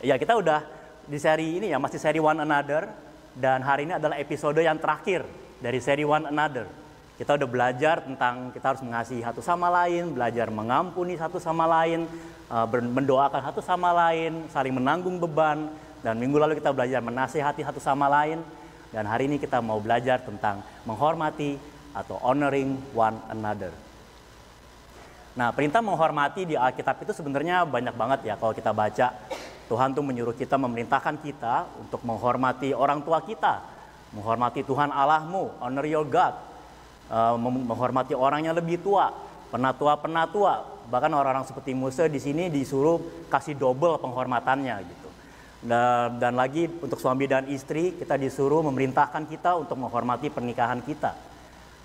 Ya kita udah di seri ini ya masih seri One Another dan hari ini adalah episode yang terakhir dari seri One Another. Kita udah belajar tentang kita harus mengasihi satu sama lain, belajar mengampuni satu sama lain, uh, mendoakan satu sama lain, saling menanggung beban. Dan minggu lalu kita belajar menasehati satu sama lain. Dan hari ini kita mau belajar tentang menghormati atau honoring one another. Nah, perintah menghormati di Alkitab itu sebenarnya banyak banget ya kalau kita baca. Tuhan tuh menyuruh kita memerintahkan kita untuk menghormati orang tua kita, menghormati Tuhan Allahmu, honor your God, uh, menghormati orang yang lebih tua, penatua-penatua, bahkan orang-orang seperti Musa di sini disuruh kasih double penghormatannya gitu. Dan, dan lagi untuk suami dan istri kita disuruh memerintahkan kita untuk menghormati pernikahan kita.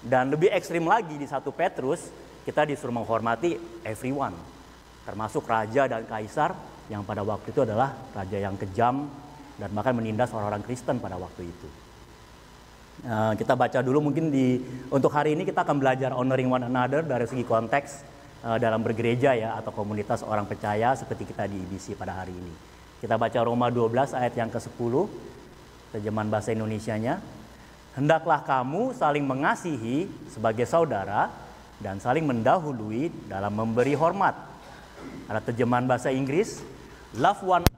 Dan lebih ekstrim lagi di satu Petrus kita disuruh menghormati everyone, termasuk raja dan kaisar yang pada waktu itu adalah raja yang kejam dan bahkan menindas orang-orang Kristen pada waktu itu. Eh, kita baca dulu mungkin di untuk hari ini kita akan belajar honoring one another dari segi konteks uh, dalam bergereja ya atau komunitas orang percaya seperti kita di IBC pada hari ini. Kita baca Roma 12 ayat yang ke-10 terjemahan bahasa Indonesianya. Hendaklah kamu saling mengasihi sebagai saudara dan saling mendahului dalam memberi hormat. Ada terjemahan bahasa Inggris, love one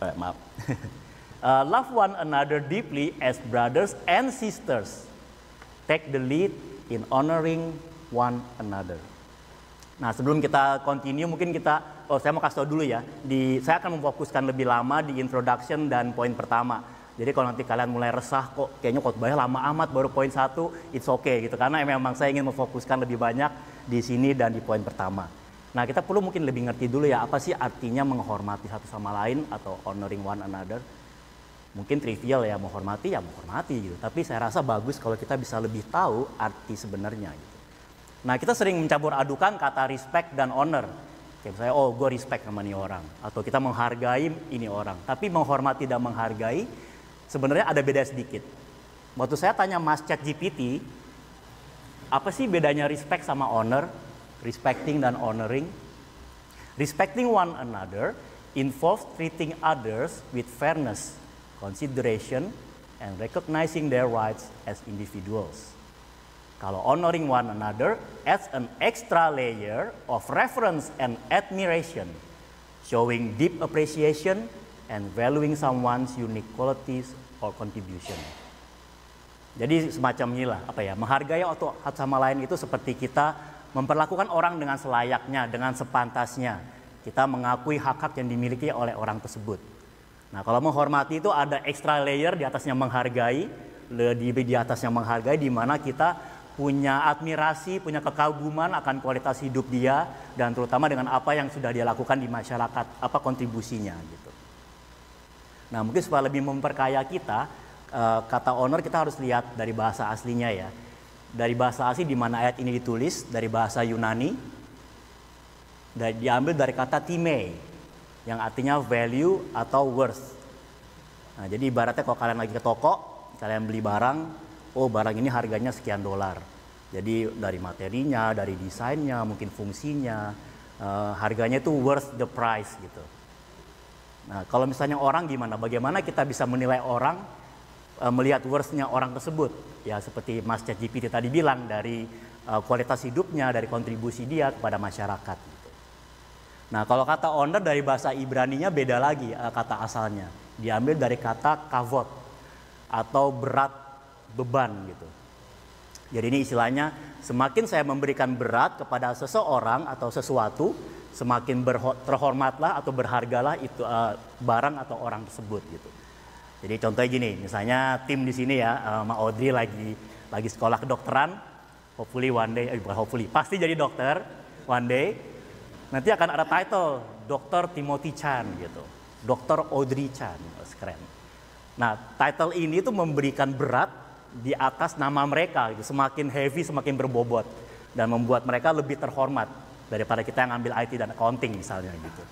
Uh, maaf. uh, love one another deeply as brothers and sisters. Take the lead in honoring one another. Nah, sebelum kita continue, mungkin kita, oh saya mau kasih tau dulu ya. Di, saya akan memfokuskan lebih lama di introduction dan poin pertama. Jadi kalau nanti kalian mulai resah kok kayaknya khotbahnya lama amat baru poin satu, it's okay gitu. Karena memang saya ingin memfokuskan lebih banyak di sini dan di poin pertama. Nah, kita perlu mungkin lebih ngerti dulu ya apa sih artinya menghormati satu sama lain atau honoring one another. Mungkin trivial ya menghormati ya menghormati gitu. Tapi saya rasa bagus kalau kita bisa lebih tahu arti sebenarnya gitu. Nah, kita sering mencampur adukan kata respect dan honor. Kayak misalnya, oh gue respect sama ini orang. Atau kita menghargai ini orang. Tapi menghormati dan menghargai sebenarnya ada beda sedikit. Waktu saya tanya Mas Chat GPT, apa sih bedanya respect sama honor? Respecting dan honoring. Respecting one another involves treating others with fairness, consideration, and recognizing their rights as individuals. Kalau honoring one another adds an extra layer of reference and admiration, showing deep appreciation and valuing someone's unique qualities or contribution. Jadi semacam inilah apa ya menghargai atau sama lain itu seperti kita memperlakukan orang dengan selayaknya, dengan sepantasnya. Kita mengakui hak-hak yang dimiliki oleh orang tersebut. Nah, kalau menghormati itu ada extra layer di atasnya menghargai, lebih di atasnya menghargai di mana kita punya admirasi, punya kekaguman akan kualitas hidup dia dan terutama dengan apa yang sudah dia lakukan di masyarakat, apa kontribusinya gitu. Nah, mungkin supaya lebih memperkaya kita, eh, kata honor kita harus lihat dari bahasa aslinya ya dari bahasa asli di mana ayat ini ditulis dari bahasa Yunani dan diambil dari kata time yang artinya value atau worth. Nah, jadi ibaratnya kalau kalian lagi ke toko, kalian beli barang, oh barang ini harganya sekian dolar. Jadi dari materinya, dari desainnya, mungkin fungsinya, uh, harganya itu worth the price gitu. Nah, kalau misalnya orang gimana? Bagaimana kita bisa menilai orang uh, melihat worthnya orang tersebut? ya seperti Mas ChatGPT tadi bilang dari uh, kualitas hidupnya, dari kontribusi dia kepada masyarakat. Nah kalau kata owner dari bahasa Ibrani-nya beda lagi uh, kata asalnya, diambil dari kata kavot atau berat beban gitu. Jadi ini istilahnya semakin saya memberikan berat kepada seseorang atau sesuatu, semakin terhormatlah atau berhargalah itu uh, barang atau orang tersebut gitu. Jadi contohnya gini, misalnya tim di sini ya, uh, Ma Audrey lagi lagi sekolah kedokteran, hopefully one day, eh, bukan hopefully, pasti jadi dokter one day. Nanti akan ada title Dokter Timothy Chan gitu, Dokter Audrey Chan, keren. Nah, title ini tuh memberikan berat di atas nama mereka, gitu. semakin heavy, semakin berbobot, dan membuat mereka lebih terhormat daripada kita yang ambil IT dan accounting misalnya gitu.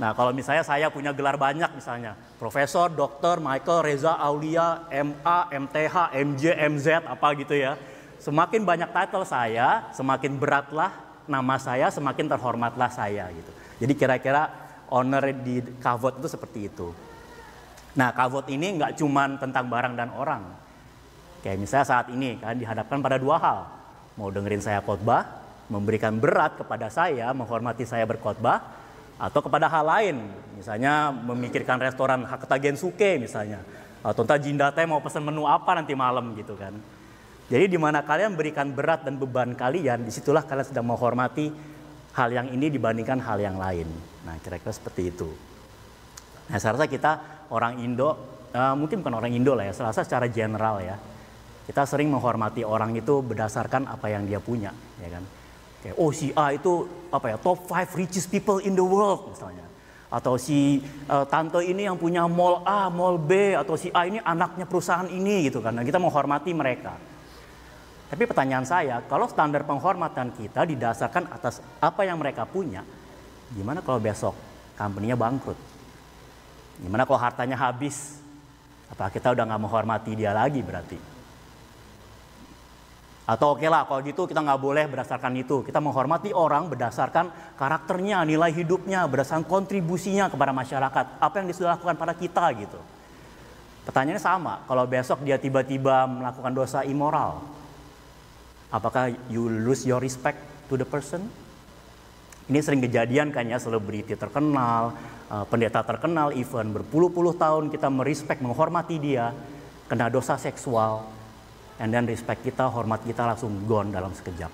Nah, kalau misalnya saya punya gelar banyak misalnya, Profesor, Dokter, Michael, Reza, Aulia, MA, MTH, MJ, MZ, apa gitu ya. Semakin banyak title saya, semakin beratlah nama saya, semakin terhormatlah saya gitu. Jadi kira-kira honor di kavot itu seperti itu. Nah, kavot ini nggak cuma tentang barang dan orang. Kayak misalnya saat ini kan dihadapkan pada dua hal. Mau dengerin saya khotbah, memberikan berat kepada saya, menghormati saya berkhotbah, atau kepada hal lain. Misalnya memikirkan restoran Hakata Gensuke misalnya. Atau entah Jindate mau pesan menu apa nanti malam gitu kan. Jadi di mana kalian berikan berat dan beban kalian, di situlah kalian sedang menghormati hal yang ini dibandingkan hal yang lain. Nah kira-kira seperti itu. Nah saya rasa kita orang Indo, uh, mungkin bukan orang Indo lah ya, selasa secara general ya. Kita sering menghormati orang itu berdasarkan apa yang dia punya, ya kan. Kayak, oh si A itu apa ya top 5 richest people in the world misalnya. Atau si uh, tante ini yang punya mall A, mall B, atau si A ini anaknya perusahaan ini gitu. Nah, kita menghormati mereka. Tapi pertanyaan saya, kalau standar penghormatan kita didasarkan atas apa yang mereka punya, gimana kalau besok company-nya bangkrut? Gimana kalau hartanya habis? Apa kita udah nggak menghormati dia lagi berarti? Atau oke okay lah kalau gitu kita nggak boleh berdasarkan itu. Kita menghormati orang berdasarkan karakternya, nilai hidupnya, berdasarkan kontribusinya kepada masyarakat. Apa yang sudah lakukan pada kita gitu. Pertanyaannya sama, kalau besok dia tiba-tiba melakukan dosa immoral, apakah you lose your respect to the person? Ini sering kejadian kan ya, selebriti terkenal, uh, pendeta terkenal, even berpuluh-puluh tahun kita merespek, menghormati dia, kena dosa seksual, and then respect kita, hormat kita langsung gone dalam sekejap.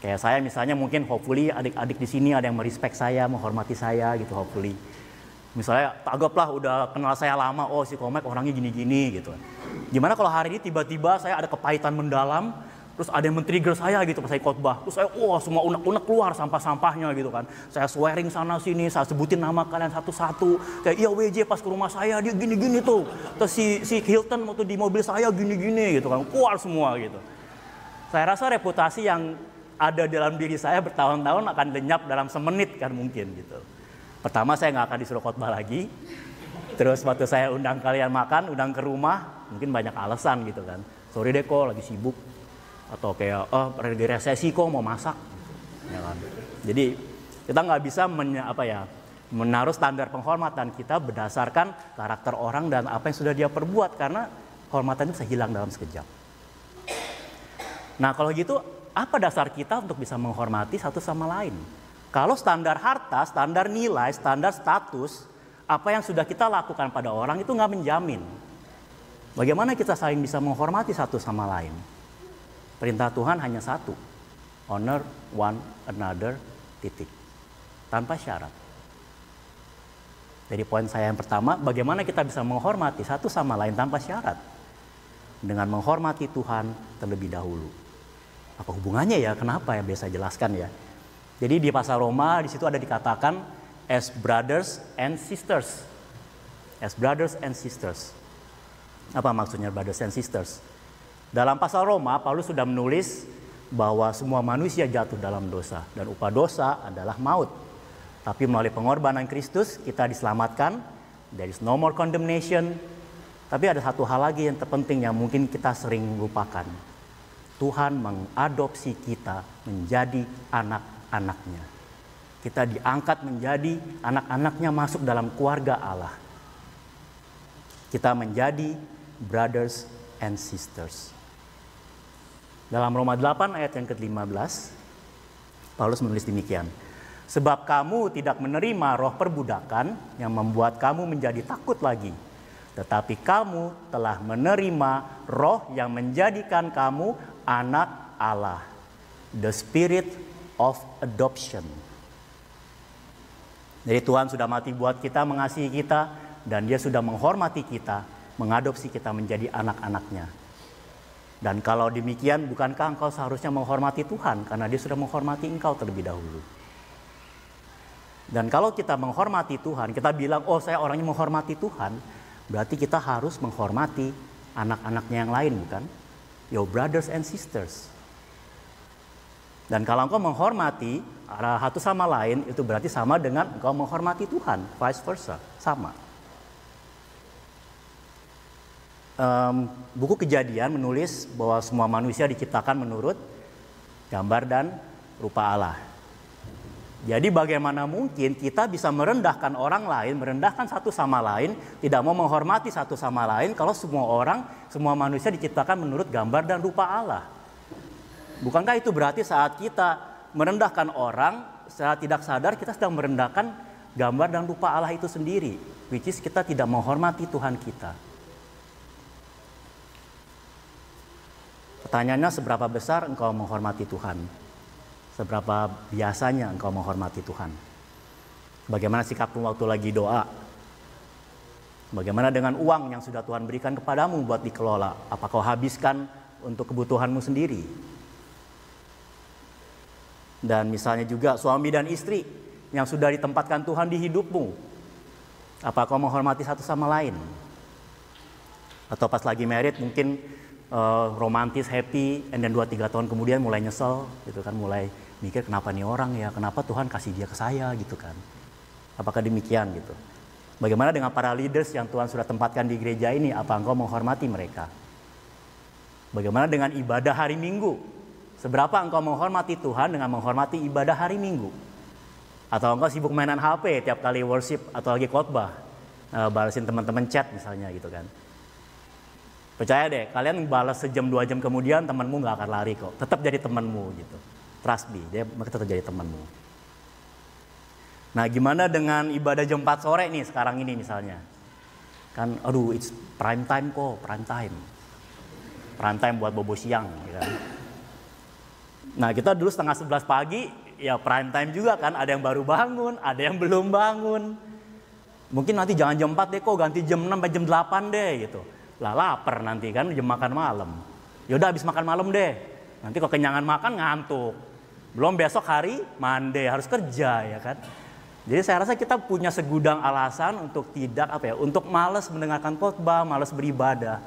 Kayak saya misalnya mungkin hopefully adik-adik di sini ada yang merespek saya, menghormati saya gitu hopefully. Misalnya tanggaplah udah kenal saya lama, oh si Komek orangnya gini-gini gitu. Gimana kalau hari ini tiba-tiba saya ada kepahitan mendalam, Terus ada yang men-trigger saya gitu pas saya khotbah. Terus saya, wah semua unek-unek keluar sampah-sampahnya gitu kan. Saya swearing sana sini, saya sebutin nama kalian satu-satu. Kayak iya WJ pas ke rumah saya dia gini-gini tuh. Terus si, si Hilton waktu di mobil saya gini-gini gitu kan. Keluar semua gitu. Saya rasa reputasi yang ada dalam diri saya bertahun-tahun akan lenyap dalam semenit kan mungkin gitu. Pertama saya nggak akan disuruh khotbah lagi. Terus waktu saya undang kalian makan, undang ke rumah, mungkin banyak alasan gitu kan. Sorry deh kok lagi sibuk, atau kayak oh lagi resesi kok mau masak ya kan jadi kita nggak bisa men, apa ya menaruh standar penghormatan kita berdasarkan karakter orang dan apa yang sudah dia perbuat karena hormatan itu bisa hilang dalam sekejap. Nah kalau gitu apa dasar kita untuk bisa menghormati satu sama lain? Kalau standar harta, standar nilai, standar status, apa yang sudah kita lakukan pada orang itu nggak menjamin. Bagaimana kita saling bisa menghormati satu sama lain? Perintah Tuhan hanya satu. Honor one another titik. Tanpa syarat. Jadi poin saya yang pertama, bagaimana kita bisa menghormati satu sama lain tanpa syarat. Dengan menghormati Tuhan terlebih dahulu. Apa hubungannya ya? Kenapa ya? Biasa jelaskan ya. Jadi di pasal Roma di situ ada dikatakan as brothers and sisters. As brothers and sisters. Apa maksudnya brothers and sisters? Dalam pasal Roma, Paulus sudah menulis bahwa semua manusia jatuh dalam dosa dan upah dosa adalah maut. Tapi melalui pengorbanan Kristus kita diselamatkan. There is no more condemnation. Tapi ada satu hal lagi yang terpenting yang mungkin kita sering lupakan. Tuhan mengadopsi kita menjadi anak-anaknya. Kita diangkat menjadi anak-anaknya masuk dalam keluarga Allah. Kita menjadi brothers and sisters. Dalam Roma 8 ayat yang ke-15, Paulus menulis demikian. Sebab kamu tidak menerima roh perbudakan yang membuat kamu menjadi takut lagi. Tetapi kamu telah menerima roh yang menjadikan kamu anak Allah. The spirit of adoption. Jadi Tuhan sudah mati buat kita, mengasihi kita, dan dia sudah menghormati kita, mengadopsi kita menjadi anak-anaknya. Dan kalau demikian, bukankah engkau seharusnya menghormati Tuhan karena dia sudah menghormati engkau terlebih dahulu? Dan kalau kita menghormati Tuhan, kita bilang, oh saya orangnya menghormati Tuhan, berarti kita harus menghormati anak-anaknya yang lain, bukan? Your brothers and sisters. Dan kalau engkau menghormati satu sama lain, itu berarti sama dengan engkau menghormati Tuhan, vice versa, sama. Um, buku kejadian menulis bahwa semua manusia diciptakan menurut gambar dan rupa Allah. Jadi bagaimana mungkin kita bisa merendahkan orang lain, merendahkan satu sama lain, tidak mau menghormati satu sama lain kalau semua orang, semua manusia diciptakan menurut gambar dan rupa Allah. Bukankah itu berarti saat kita merendahkan orang, secara tidak sadar kita sedang merendahkan gambar dan rupa Allah itu sendiri, which is kita tidak menghormati Tuhan kita. Pertanyaannya seberapa besar engkau menghormati Tuhan? seberapa biasanya engkau menghormati Tuhan. Bagaimana sikapmu waktu lagi doa? Bagaimana dengan uang yang sudah Tuhan berikan kepadamu buat dikelola? Apa kau habiskan untuk kebutuhanmu sendiri? Dan misalnya juga suami dan istri yang sudah ditempatkan Tuhan di hidupmu. Apa kau menghormati satu sama lain? Atau pas lagi merit mungkin uh, romantis, happy, and then 2-3 tahun kemudian mulai nyesel gitu kan, mulai mikir kenapa nih orang ya, kenapa Tuhan kasih dia ke saya gitu kan. Apakah demikian gitu. Bagaimana dengan para leaders yang Tuhan sudah tempatkan di gereja ini, apa engkau menghormati mereka? Bagaimana dengan ibadah hari Minggu? Seberapa engkau menghormati Tuhan dengan menghormati ibadah hari Minggu? Atau engkau sibuk mainan HP tiap kali worship atau lagi khotbah, uh, balasin teman-teman chat misalnya gitu kan. Percaya deh, kalian balas sejam dua jam kemudian temanmu nggak akan lari kok, tetap jadi temanmu gitu. Trust me, dia tetap jadi temanmu. Nah gimana dengan ibadah jam 4 sore nih sekarang ini misalnya. Kan aduh it's prime time kok, prime time. Prime time buat bobo siang. Ya kan? Nah kita dulu setengah 11 pagi ya prime time juga kan. Ada yang baru bangun, ada yang belum bangun. Mungkin nanti jangan jam 4 deh kok, ganti jam 6 sampai jam 8 deh gitu. Lah lapar nanti kan jam makan malam. Yaudah habis makan malam deh. Nanti kok kenyangan makan ngantuk. Belum besok hari Monday harus kerja ya kan. Jadi saya rasa kita punya segudang alasan untuk tidak apa ya, untuk malas mendengarkan khotbah, malas beribadah.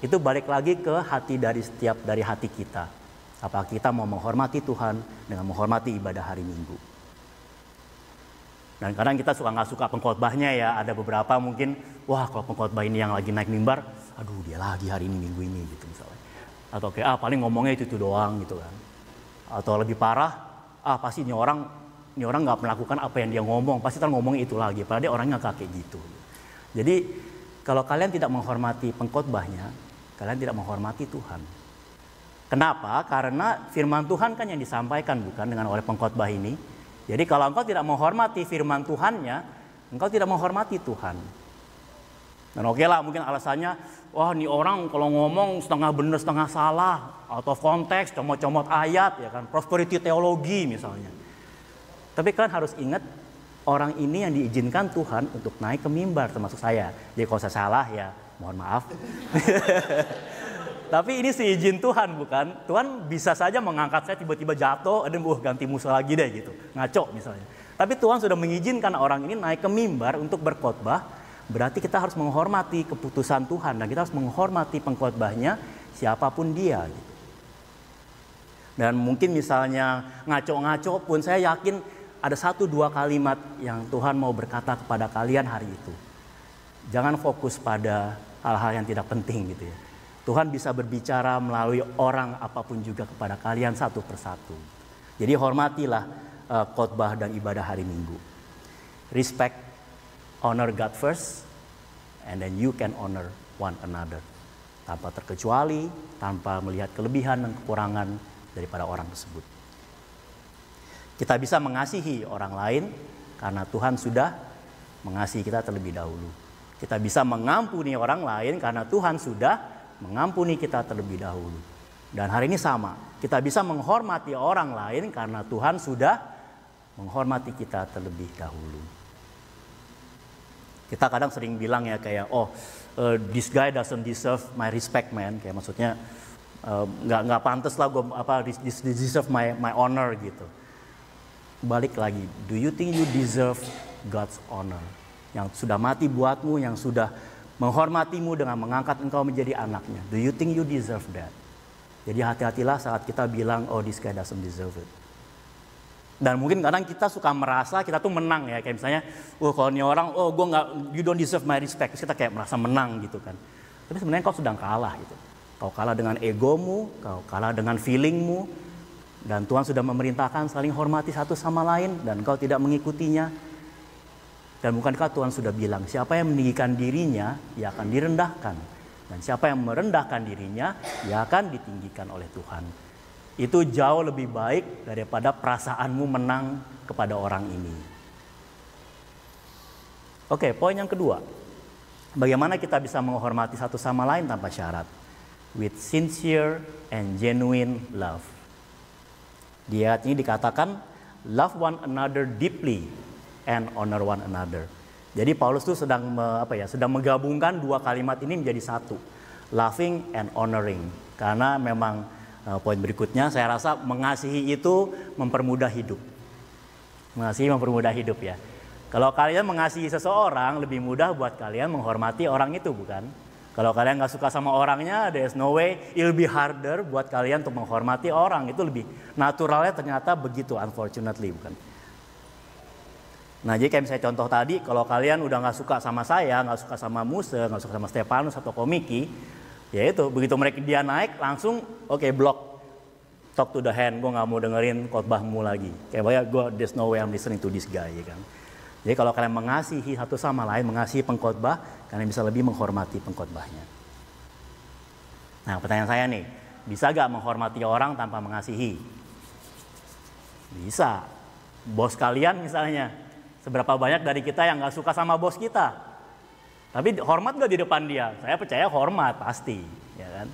Itu balik lagi ke hati dari setiap dari hati kita. Apa kita mau menghormati Tuhan dengan menghormati ibadah hari Minggu. Dan kadang kita suka nggak suka pengkhotbahnya ya. Ada beberapa mungkin, wah kalau pengkhotbah ini yang lagi naik mimbar, aduh dia lagi hari ini minggu ini gitu misalnya. Atau kayak ah paling ngomongnya itu itu doang gitu kan. Atau lebih parah ah pasti ini orang ini orang nggak melakukan apa yang dia ngomong pasti kan ngomong itu lagi padahal dia orangnya nggak kayak gitu. Jadi kalau kalian tidak menghormati pengkhotbahnya kalian tidak menghormati Tuhan. Kenapa? Karena firman Tuhan kan yang disampaikan bukan dengan oleh pengkhotbah ini jadi kalau engkau tidak menghormati firman Tuhannya engkau tidak menghormati Tuhan dan oke okay lah mungkin alasannya, wah ini orang kalau ngomong setengah benar setengah salah, atau konteks, comot-comot ayat, ya kan, prosperity teologi misalnya. Tapi kalian harus ingat orang ini yang diizinkan Tuhan untuk naik ke mimbar termasuk saya. Jadi kalau saya salah ya mohon maaf. Tapi ini seizin Tuhan bukan? Tuhan bisa saja mengangkat saya tiba-tiba jatuh, ada buah ganti musuh lagi deh gitu, ngaco misalnya. Tapi Tuhan sudah mengizinkan orang ini naik ke mimbar untuk berkhotbah Berarti kita harus menghormati keputusan Tuhan dan kita harus menghormati pengkhotbahnya siapa pun dia. Gitu. Dan mungkin misalnya ngaco-ngaco pun saya yakin ada satu dua kalimat yang Tuhan mau berkata kepada kalian hari itu. Jangan fokus pada hal-hal yang tidak penting gitu ya. Tuhan bisa berbicara melalui orang apa pun juga kepada kalian satu persatu. Jadi hormatilah uh, khotbah dan ibadah hari Minggu. Respect honor God first, and then you can honor one another. Tanpa terkecuali, tanpa melihat kelebihan dan kekurangan daripada orang tersebut. Kita bisa mengasihi orang lain karena Tuhan sudah mengasihi kita terlebih dahulu. Kita bisa mengampuni orang lain karena Tuhan sudah mengampuni kita terlebih dahulu. Dan hari ini sama, kita bisa menghormati orang lain karena Tuhan sudah menghormati kita terlebih dahulu. Kita kadang sering bilang ya kayak oh uh, this guy doesn't deserve my respect man kayak maksudnya nggak uh, nggak pantas lah gue apa this, this deserve my my honor gitu. balik lagi, do you think you deserve God's honor? Yang sudah mati buatmu, yang sudah menghormatimu dengan mengangkat engkau menjadi anaknya. Do you think you deserve that? Jadi hati-hatilah saat kita bilang, oh this guy doesn't deserve it. Dan mungkin kadang kita suka merasa kita tuh menang ya, kayak misalnya, oh kalau ini orang, oh gue nggak, you don't deserve my respect, Terus kita kayak merasa menang gitu kan. Tapi sebenarnya kau sedang kalah gitu. Kau kalah dengan egomu, kau kalah dengan feelingmu, dan Tuhan sudah memerintahkan saling hormati satu sama lain dan kau tidak mengikutinya. Dan bukankah Tuhan sudah bilang siapa yang meninggikan dirinya, ia akan direndahkan. Dan siapa yang merendahkan dirinya, ia akan ditinggikan oleh Tuhan. Itu jauh lebih baik daripada perasaanmu menang kepada orang ini. Oke, poin yang kedua. Bagaimana kita bisa menghormati satu sama lain tanpa syarat? With sincere and genuine love. Di ayat ini dikatakan love one another deeply and honor one another. Jadi Paulus itu sedang me, apa ya, sedang menggabungkan dua kalimat ini menjadi satu, loving and honoring. Karena memang uh, poin berikutnya saya rasa mengasihi itu mempermudah hidup. Mengasihi mempermudah hidup ya. Kalau kalian mengasihi seseorang lebih mudah buat kalian menghormati orang itu bukan? Kalau kalian nggak suka sama orangnya, there's no way it'll be harder buat kalian untuk menghormati orang. Itu lebih naturalnya ternyata begitu, unfortunately bukan. Nah jadi kayak misalnya contoh tadi, kalau kalian udah nggak suka sama saya, nggak suka sama Musa, nggak suka sama Stefanus atau Komiki, ya itu begitu mereka dia naik langsung oke okay, blok talk to the hand, gue nggak mau dengerin khotbahmu lagi. Kayak banyak gue there's no way I'm listening to this guy, ya kan. Jadi kalau kalian mengasihi satu sama lain, mengasihi pengkhotbah, kalian bisa lebih menghormati pengkhotbahnya. Nah pertanyaan saya nih, bisa gak menghormati orang tanpa mengasihi? Bisa. Bos kalian misalnya, seberapa banyak dari kita yang gak suka sama bos kita? Tapi hormat gak di depan dia? Saya percaya hormat pasti, ya kan?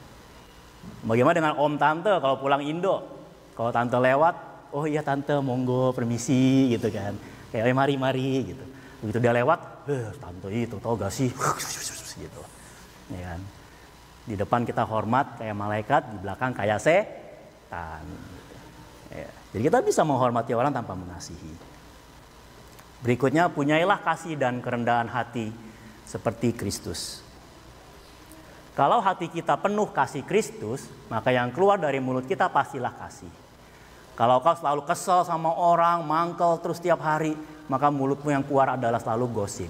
Bagaimana dengan om tante kalau pulang Indo? Kalau tante lewat, oh iya tante monggo permisi gitu kan kayak eh, mari mari gitu begitu dia lewat eh tante itu tau gak sih gitu ya kan di depan kita hormat kayak malaikat di belakang kayak setan gitu. ya. jadi kita bisa menghormati orang tanpa mengasihi berikutnya punyailah kasih dan kerendahan hati seperti Kristus kalau hati kita penuh kasih Kristus, maka yang keluar dari mulut kita pastilah kasih. Kalau kau selalu kesel sama orang, mangkel terus tiap hari, maka mulutmu yang keluar adalah selalu gosip.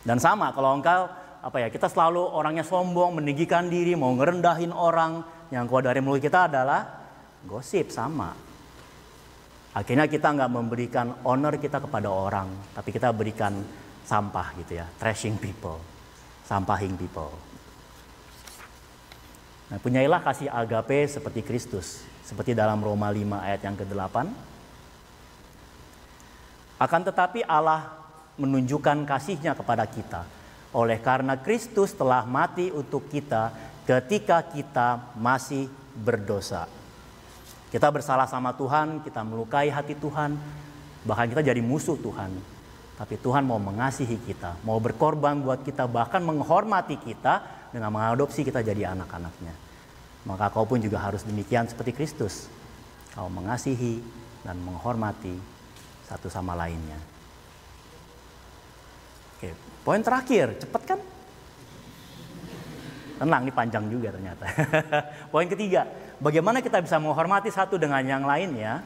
Dan sama kalau engkau apa ya, kita selalu orangnya sombong, meninggikan diri, mau ngerendahin orang, yang keluar dari mulut kita adalah gosip sama. Akhirnya kita nggak memberikan honor kita kepada orang, tapi kita berikan sampah gitu ya, trashing people, sampahin people. Nah, punyailah kasih agape seperti Kristus, seperti dalam Roma 5 ayat yang ke-8. Akan tetapi Allah menunjukkan kasihnya kepada kita. Oleh karena Kristus telah mati untuk kita ketika kita masih berdosa. Kita bersalah sama Tuhan, kita melukai hati Tuhan, bahkan kita jadi musuh Tuhan. Tapi Tuhan mau mengasihi kita, mau berkorban buat kita, bahkan menghormati kita dengan mengadopsi kita jadi anak-anaknya. Maka kau pun juga harus demikian seperti Kristus. Kau mengasihi dan menghormati satu sama lainnya. Oke, poin terakhir, cepat kan? Tenang, ini panjang juga ternyata. poin ketiga, bagaimana kita bisa menghormati satu dengan yang lainnya?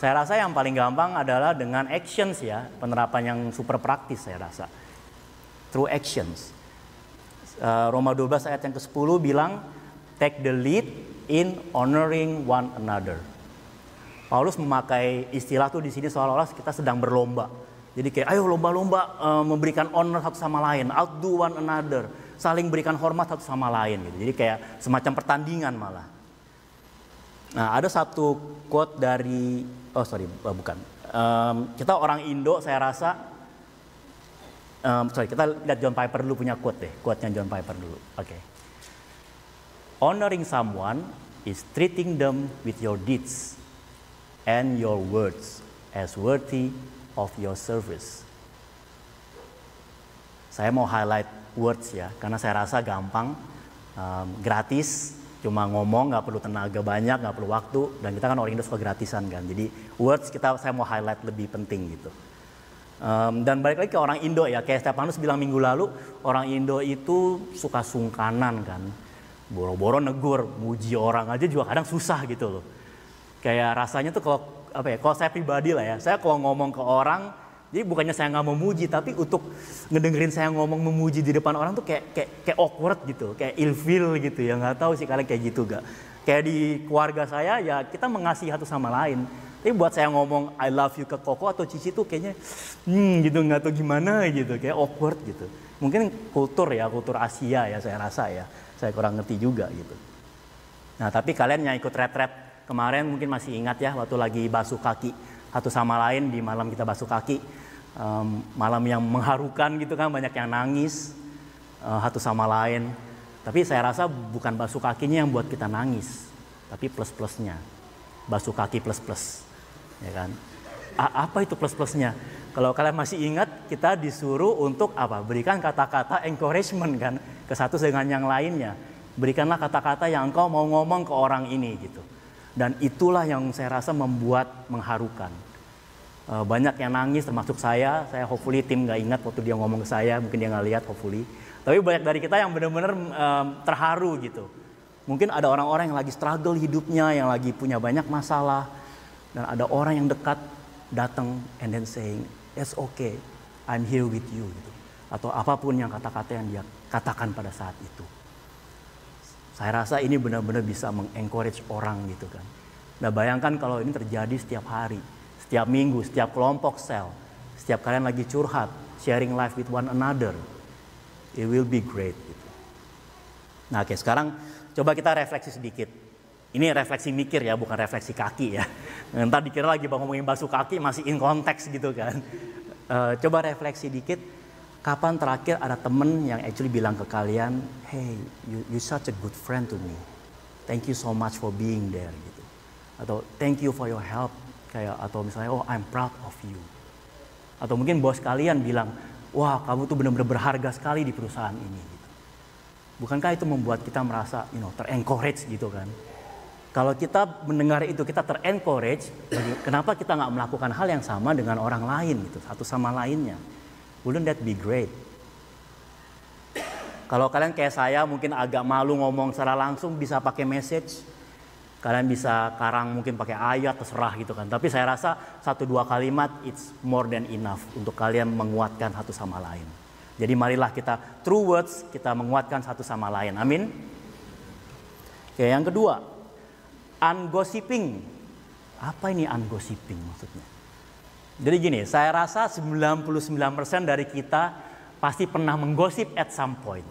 Saya rasa yang paling gampang adalah dengan actions ya, penerapan yang super praktis saya rasa. Through actions. Eh, Roma 12 ayat yang ke-10 bilang take the lead in honoring one another. Paulus memakai istilah tuh di sini seolah-olah kita sedang berlomba. Jadi kayak ayo lomba-lomba uh, memberikan honor satu sama lain, outdo one another, saling berikan hormat satu sama lain gitu. Jadi kayak semacam pertandingan malah. Nah, ada satu quote dari oh sorry, bukan. Um, kita orang Indo saya rasa um, sorry kita lihat John Piper dulu punya quote deh, quote-nya John Piper dulu. Oke. Okay. Honoring someone is treating them with your deeds and your words as worthy of your service. Saya mau highlight words ya, karena saya rasa gampang, um, gratis, cuma ngomong nggak perlu tenaga banyak nggak perlu waktu dan kita kan orang Indo suka gratisan kan. Jadi words kita saya mau highlight lebih penting gitu. Um, dan balik lagi ke orang Indo ya. Kayak Stefanus bilang minggu lalu orang Indo itu suka sungkanan kan. Boro-boro negur muji orang aja juga kadang susah gitu loh. Kayak rasanya tuh kalau apa ya kalau saya pribadi lah ya. Saya kalau ngomong ke orang jadi bukannya saya nggak memuji, tapi untuk ngedengerin saya ngomong memuji di depan orang tuh kayak kayak, kayak awkward gitu, kayak ilfil gitu ya nggak tahu sih kalian kayak gitu gak. Kayak di keluarga saya ya kita mengasihi satu sama lain. Tapi buat saya ngomong I love you ke Koko atau Cici tuh kayaknya hmm gitu nggak tahu gimana gitu, kayak awkward gitu. Mungkin kultur ya, kultur Asia ya saya rasa ya. Saya kurang ngerti juga gitu. Nah tapi kalian yang ikut retret kemarin mungkin masih ingat ya waktu lagi basuh kaki satu sama lain di malam kita basuh kaki um, malam yang mengharukan gitu kan banyak yang nangis uh, satu sama lain. Tapi saya rasa bukan basuh kakinya yang buat kita nangis tapi plus plusnya basuh kaki plus plus ya kan? A apa itu plus plusnya kalau kalian masih ingat kita disuruh untuk apa? Berikan kata-kata encouragement kan ke satu dengan yang lainnya. Berikanlah kata-kata yang engkau mau ngomong ke orang ini gitu dan itulah yang saya rasa membuat mengharukan. Uh, banyak yang nangis termasuk saya, saya hopefully tim nggak ingat waktu dia ngomong ke saya, mungkin dia nggak lihat hopefully. Tapi banyak dari kita yang benar-benar um, terharu gitu. Mungkin ada orang-orang yang lagi struggle hidupnya, yang lagi punya banyak masalah. Dan ada orang yang dekat datang and then saying, it's okay, I'm here with you. Gitu. Atau apa pun yang kata-kata yang dia katakan pada saat itu. Saya rasa ini benar-benar bisa mengencourage orang gitu kan. Nah bayangkan kalau ini terjadi setiap hari, setiap minggu, setiap kelompok sel, setiap kalian lagi curhat, sharing life with one another, it will be great. Gitu. Nah oke sekarang coba kita refleksi sedikit. Ini refleksi mikir ya, bukan refleksi kaki ya. Ntar dikira lagi bang ngomongin basuh kaki masih in konteks gitu kan. Uh, coba refleksi dikit, Kapan terakhir ada temen yang actually bilang ke kalian, hey, you, you such a good friend to me. Thank you so much for being there gitu. Atau thank you for your help. Kayak atau misalnya, oh I'm proud of you. Atau mungkin bos kalian bilang, wah kamu tuh benar-benar berharga sekali di perusahaan ini. Gitu. Bukankah itu membuat kita merasa, you know, terencourage gitu kan? Kalau kita mendengar itu kita terencourage, kenapa kita nggak melakukan hal yang sama dengan orang lain gitu, satu sama lainnya? Wouldn't that be great? Kalau kalian kayak saya mungkin agak malu ngomong secara langsung bisa pakai message. Kalian bisa karang mungkin pakai ayat terserah gitu kan. Tapi saya rasa satu dua kalimat it's more than enough untuk kalian menguatkan satu sama lain. Jadi marilah kita true words kita menguatkan satu sama lain. Amin. Oke, yang kedua, ungossiping. Apa ini ungossiping maksudnya? Jadi gini, saya rasa 99% dari kita pasti pernah menggosip at some point.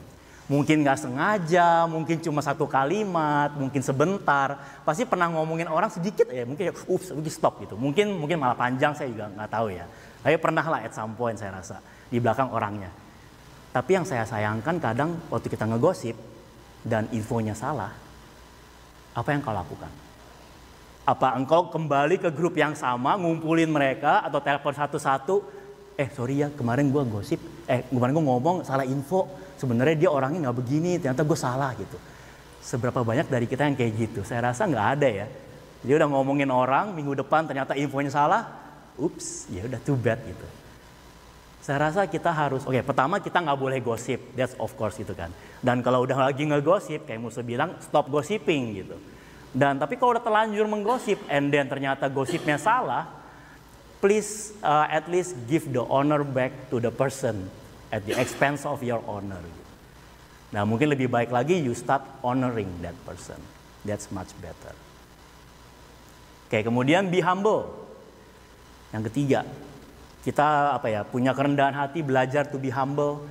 Mungkin nggak sengaja, mungkin cuma satu kalimat, mungkin sebentar. Pasti pernah ngomongin orang sedikit ya, mungkin ups, mungkin stop gitu. Mungkin mungkin malah panjang saya juga nggak tahu ya. Tapi pernah lah at some point saya rasa di belakang orangnya. Tapi yang saya sayangkan kadang waktu kita ngegosip dan infonya salah, apa yang kau lakukan? Apa engkau kembali ke grup yang sama, ngumpulin mereka atau telepon satu-satu? Eh sorry ya kemarin gue gosip, eh kemarin gue ngomong salah info. Sebenarnya dia orangnya nggak begini, ternyata gue salah gitu. Seberapa banyak dari kita yang kayak gitu? Saya rasa nggak ada ya. Dia udah ngomongin orang, minggu depan ternyata infonya salah. Ups, ya udah too bad gitu. Saya rasa kita harus, oke okay, pertama kita nggak boleh gosip, that's of course gitu kan. Dan kalau udah lagi ngegosip, kayak musuh bilang stop gossiping gitu. Dan tapi kalau udah terlanjur menggosip and then ternyata gosipnya salah, please uh, at least give the honor back to the person at the expense of your honor. Nah mungkin lebih baik lagi you start honoring that person. That's much better. Oke kemudian be humble. Yang ketiga, kita apa ya punya kerendahan hati belajar to be humble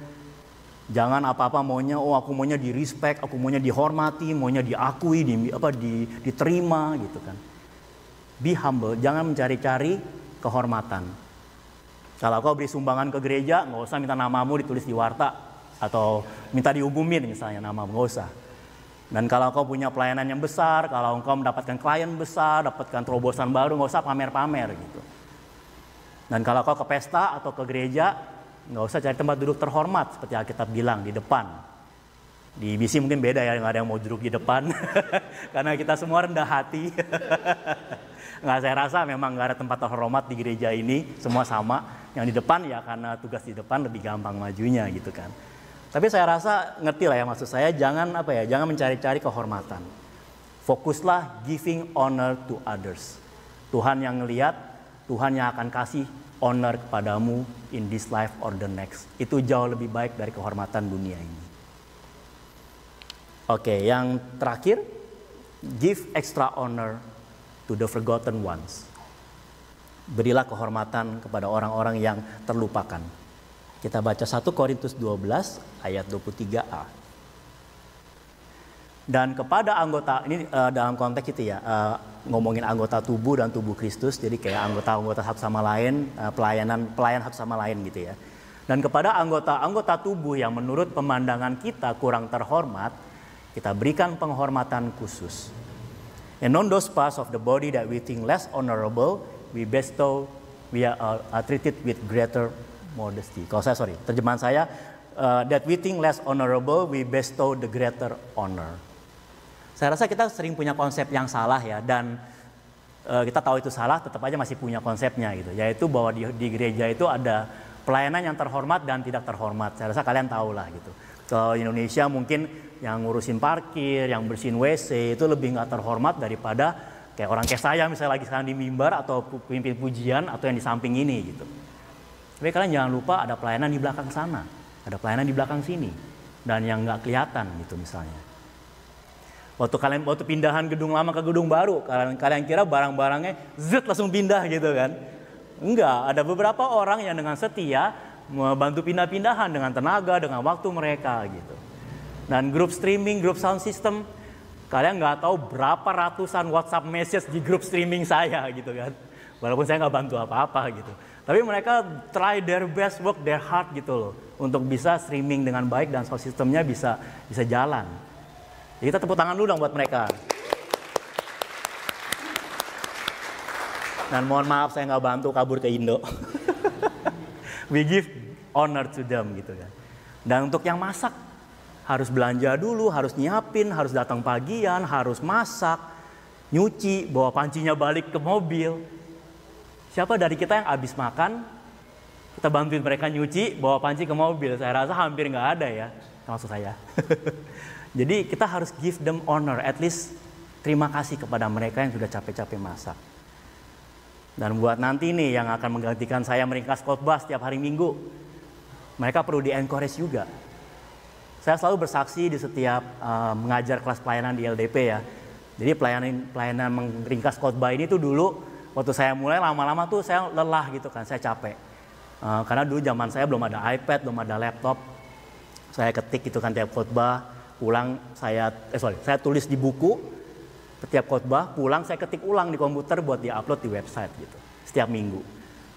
Jangan apa-apa maunya, oh aku maunya di respect, aku maunya dihormati, maunya diakui, di, apa, di, diterima gitu kan. Be humble, jangan mencari-cari kehormatan. Kalau kau beri sumbangan ke gereja, nggak usah minta namamu ditulis di warta atau minta diumumin misalnya namamu, nggak usah. Dan kalau kau punya pelayanan yang besar, kalau engkau mendapatkan klien besar, dapatkan terobosan baru, nggak usah pamer-pamer gitu. Dan kalau kau ke pesta atau ke gereja, Nggak usah cari tempat duduk terhormat seperti Alkitab bilang di depan. Di BC mungkin beda ya, nggak ada yang mau duduk di depan karena kita semua rendah hati. nggak saya rasa memang nggak ada tempat terhormat di gereja ini, semua sama. Yang di depan ya karena tugas di depan lebih gampang majunya gitu kan. Tapi saya rasa ngerti lah ya maksud saya jangan apa ya, jangan mencari-cari kehormatan. Fokuslah giving honor to others. Tuhan yang ngelihat, Tuhan yang akan kasih honor kepadamu in this life or the next. Itu jauh lebih baik dari kehormatan dunia ini. Oke, yang terakhir, give extra honor to the forgotten ones. Berilah kehormatan kepada orang-orang yang terlupakan. Kita baca 1 Korintus 12 ayat 23a. Dan kepada anggota ini uh, dalam konteks itu ya uh, ngomongin anggota tubuh dan tubuh Kristus jadi kayak anggota-anggota satu sama lain uh, pelayanan pelayan satu sama lain gitu ya. Dan kepada anggota-anggota tubuh yang menurut pemandangan kita kurang terhormat, kita berikan penghormatan khusus. And on those parts of the body that we think less honorable, we bestow, we are, are treated with greater modesty. Kalau saya sorry, terjemahan saya, uh, that we think less honorable, we bestow the greater honor. Saya rasa kita sering punya konsep yang salah ya, dan uh, kita tahu itu salah, tetap aja masih punya konsepnya gitu. Yaitu bahwa di, di gereja itu ada pelayanan yang terhormat dan tidak terhormat. Saya rasa kalian tahu lah gitu. Kalau Indonesia mungkin yang ngurusin parkir, yang bersihin WC itu lebih nggak terhormat daripada kayak orang kayak saya misalnya lagi sekarang di mimbar atau pemimpin pujian atau yang di samping ini gitu. Tapi kalian jangan lupa ada pelayanan di belakang sana, ada pelayanan di belakang sini dan yang nggak kelihatan gitu misalnya. Waktu kalian waktu pindahan gedung lama ke gedung baru, kalian kalian kira barang-barangnya zet langsung pindah gitu kan? Enggak, ada beberapa orang yang dengan setia membantu pindah-pindahan dengan tenaga, dengan waktu mereka gitu. Dan grup streaming, grup sound system, kalian nggak tahu berapa ratusan WhatsApp message di grup streaming saya gitu kan. Walaupun saya nggak bantu apa-apa gitu. Tapi mereka try their best, work their hard gitu loh. Untuk bisa streaming dengan baik dan sound systemnya bisa bisa jalan. Jadi kita tepuk tangan dulu dong buat mereka. Dan mohon maaf saya nggak bantu kabur ke Indo. We give honor to them gitu kan. Dan untuk yang masak, harus belanja dulu, harus nyiapin, harus datang pagian, harus masak, nyuci, bawa pancinya balik ke mobil. Siapa dari kita yang habis makan, kita bantuin mereka nyuci, bawa panci ke mobil. Saya rasa hampir nggak ada ya, maksud saya. Jadi kita harus give them honor, at least terima kasih kepada mereka yang sudah capek-capek masak. Dan buat nanti nih yang akan menggantikan saya meringkas khotbah setiap hari Minggu, mereka perlu di-encourage juga saya selalu bersaksi di setiap uh, mengajar kelas pelayanan di LDP ya. Jadi pelayanan pelayanan meringkas khotbah ini tuh dulu waktu saya mulai lama-lama tuh saya lelah gitu kan, saya capek. Uh, karena dulu zaman saya belum ada iPad, belum ada laptop. Saya ketik gitu kan tiap khotbah, pulang saya eh sorry, saya tulis di buku setiap khotbah, pulang saya ketik ulang di komputer buat di-upload di website gitu setiap minggu.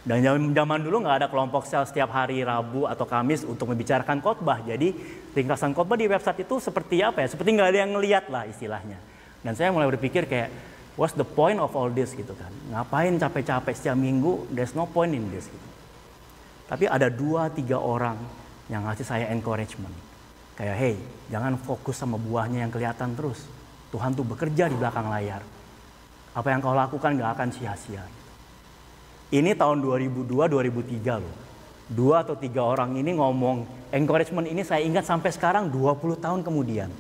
Dan zaman dulu nggak ada kelompok sel setiap hari Rabu atau Kamis untuk membicarakan khotbah. Jadi ringkasan khotbah di website itu seperti apa ya? Seperti nggak ada yang ngeliat lah istilahnya. Dan saya mulai berpikir kayak, what's the point of all this gitu kan? Ngapain capek-capek setiap minggu? There's no point in this gitu. Tapi ada dua tiga orang yang ngasih saya encouragement. Kayak, hey, jangan fokus sama buahnya yang kelihatan terus. Tuhan tuh bekerja di belakang layar. Apa yang kau lakukan gak akan sia-sia. Ini tahun 2002-2003 loh. Dua atau tiga orang ini ngomong encouragement ini saya ingat sampai sekarang 20 tahun kemudian.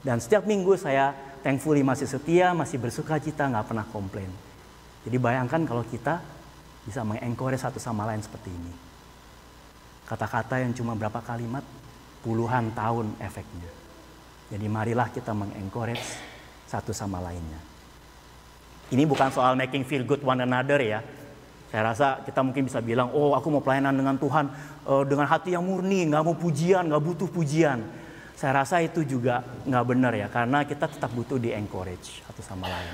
Dan setiap minggu saya thankfully masih setia, masih bersuka cita, nggak pernah komplain. Jadi bayangkan kalau kita bisa mengencourage satu sama lain seperti ini. Kata-kata yang cuma berapa kalimat, puluhan tahun efeknya. Jadi marilah kita mengencourage satu sama lainnya. Ini bukan soal making feel good one another ya, saya rasa kita mungkin bisa bilang, oh aku mau pelayanan dengan Tuhan uh, dengan hati yang murni, nggak mau pujian, nggak butuh pujian. Saya rasa itu juga nggak benar ya, karena kita tetap butuh di encourage satu sama lain.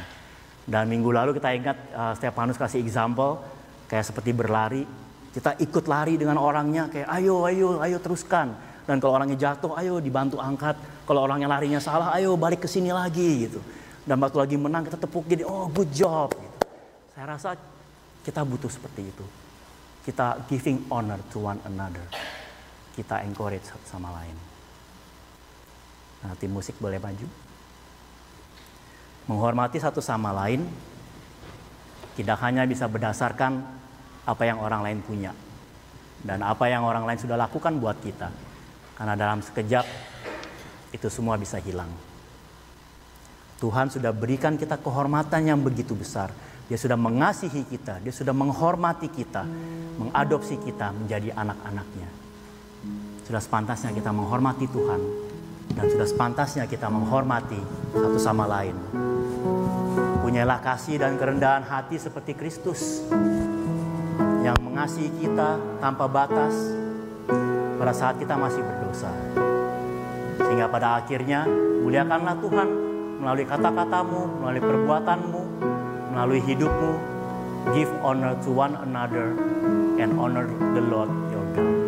Dan minggu lalu kita ingat uh, Stefanus kasih example, kayak seperti berlari, kita ikut lari dengan orangnya, kayak ayo, ayo, ayo teruskan. Dan kalau orangnya jatuh, ayo dibantu angkat. Kalau orangnya larinya salah, ayo balik ke sini lagi gitu. Dan waktu lagi menang kita tepuk jadi, oh good job. Gitu. Saya rasa kita butuh seperti itu. Kita giving honor to one another. Kita encourage satu sama lain. Nah, tim musik boleh maju. Menghormati satu sama lain tidak hanya bisa berdasarkan apa yang orang lain punya dan apa yang orang lain sudah lakukan buat kita. Karena dalam sekejap itu semua bisa hilang. Tuhan sudah berikan kita kehormatan yang begitu besar. Dia sudah mengasihi kita, dia sudah menghormati kita, mengadopsi kita menjadi anak-anaknya. Sudah sepantasnya kita menghormati Tuhan dan sudah sepantasnya kita menghormati satu sama lain. Punyalah kasih dan kerendahan hati seperti Kristus yang mengasihi kita tanpa batas pada saat kita masih berdosa. Sehingga pada akhirnya muliakanlah Tuhan melalui kata-katamu, melalui perbuatanmu, melalui hidupmu. Give honor to one another and honor the Lord your God.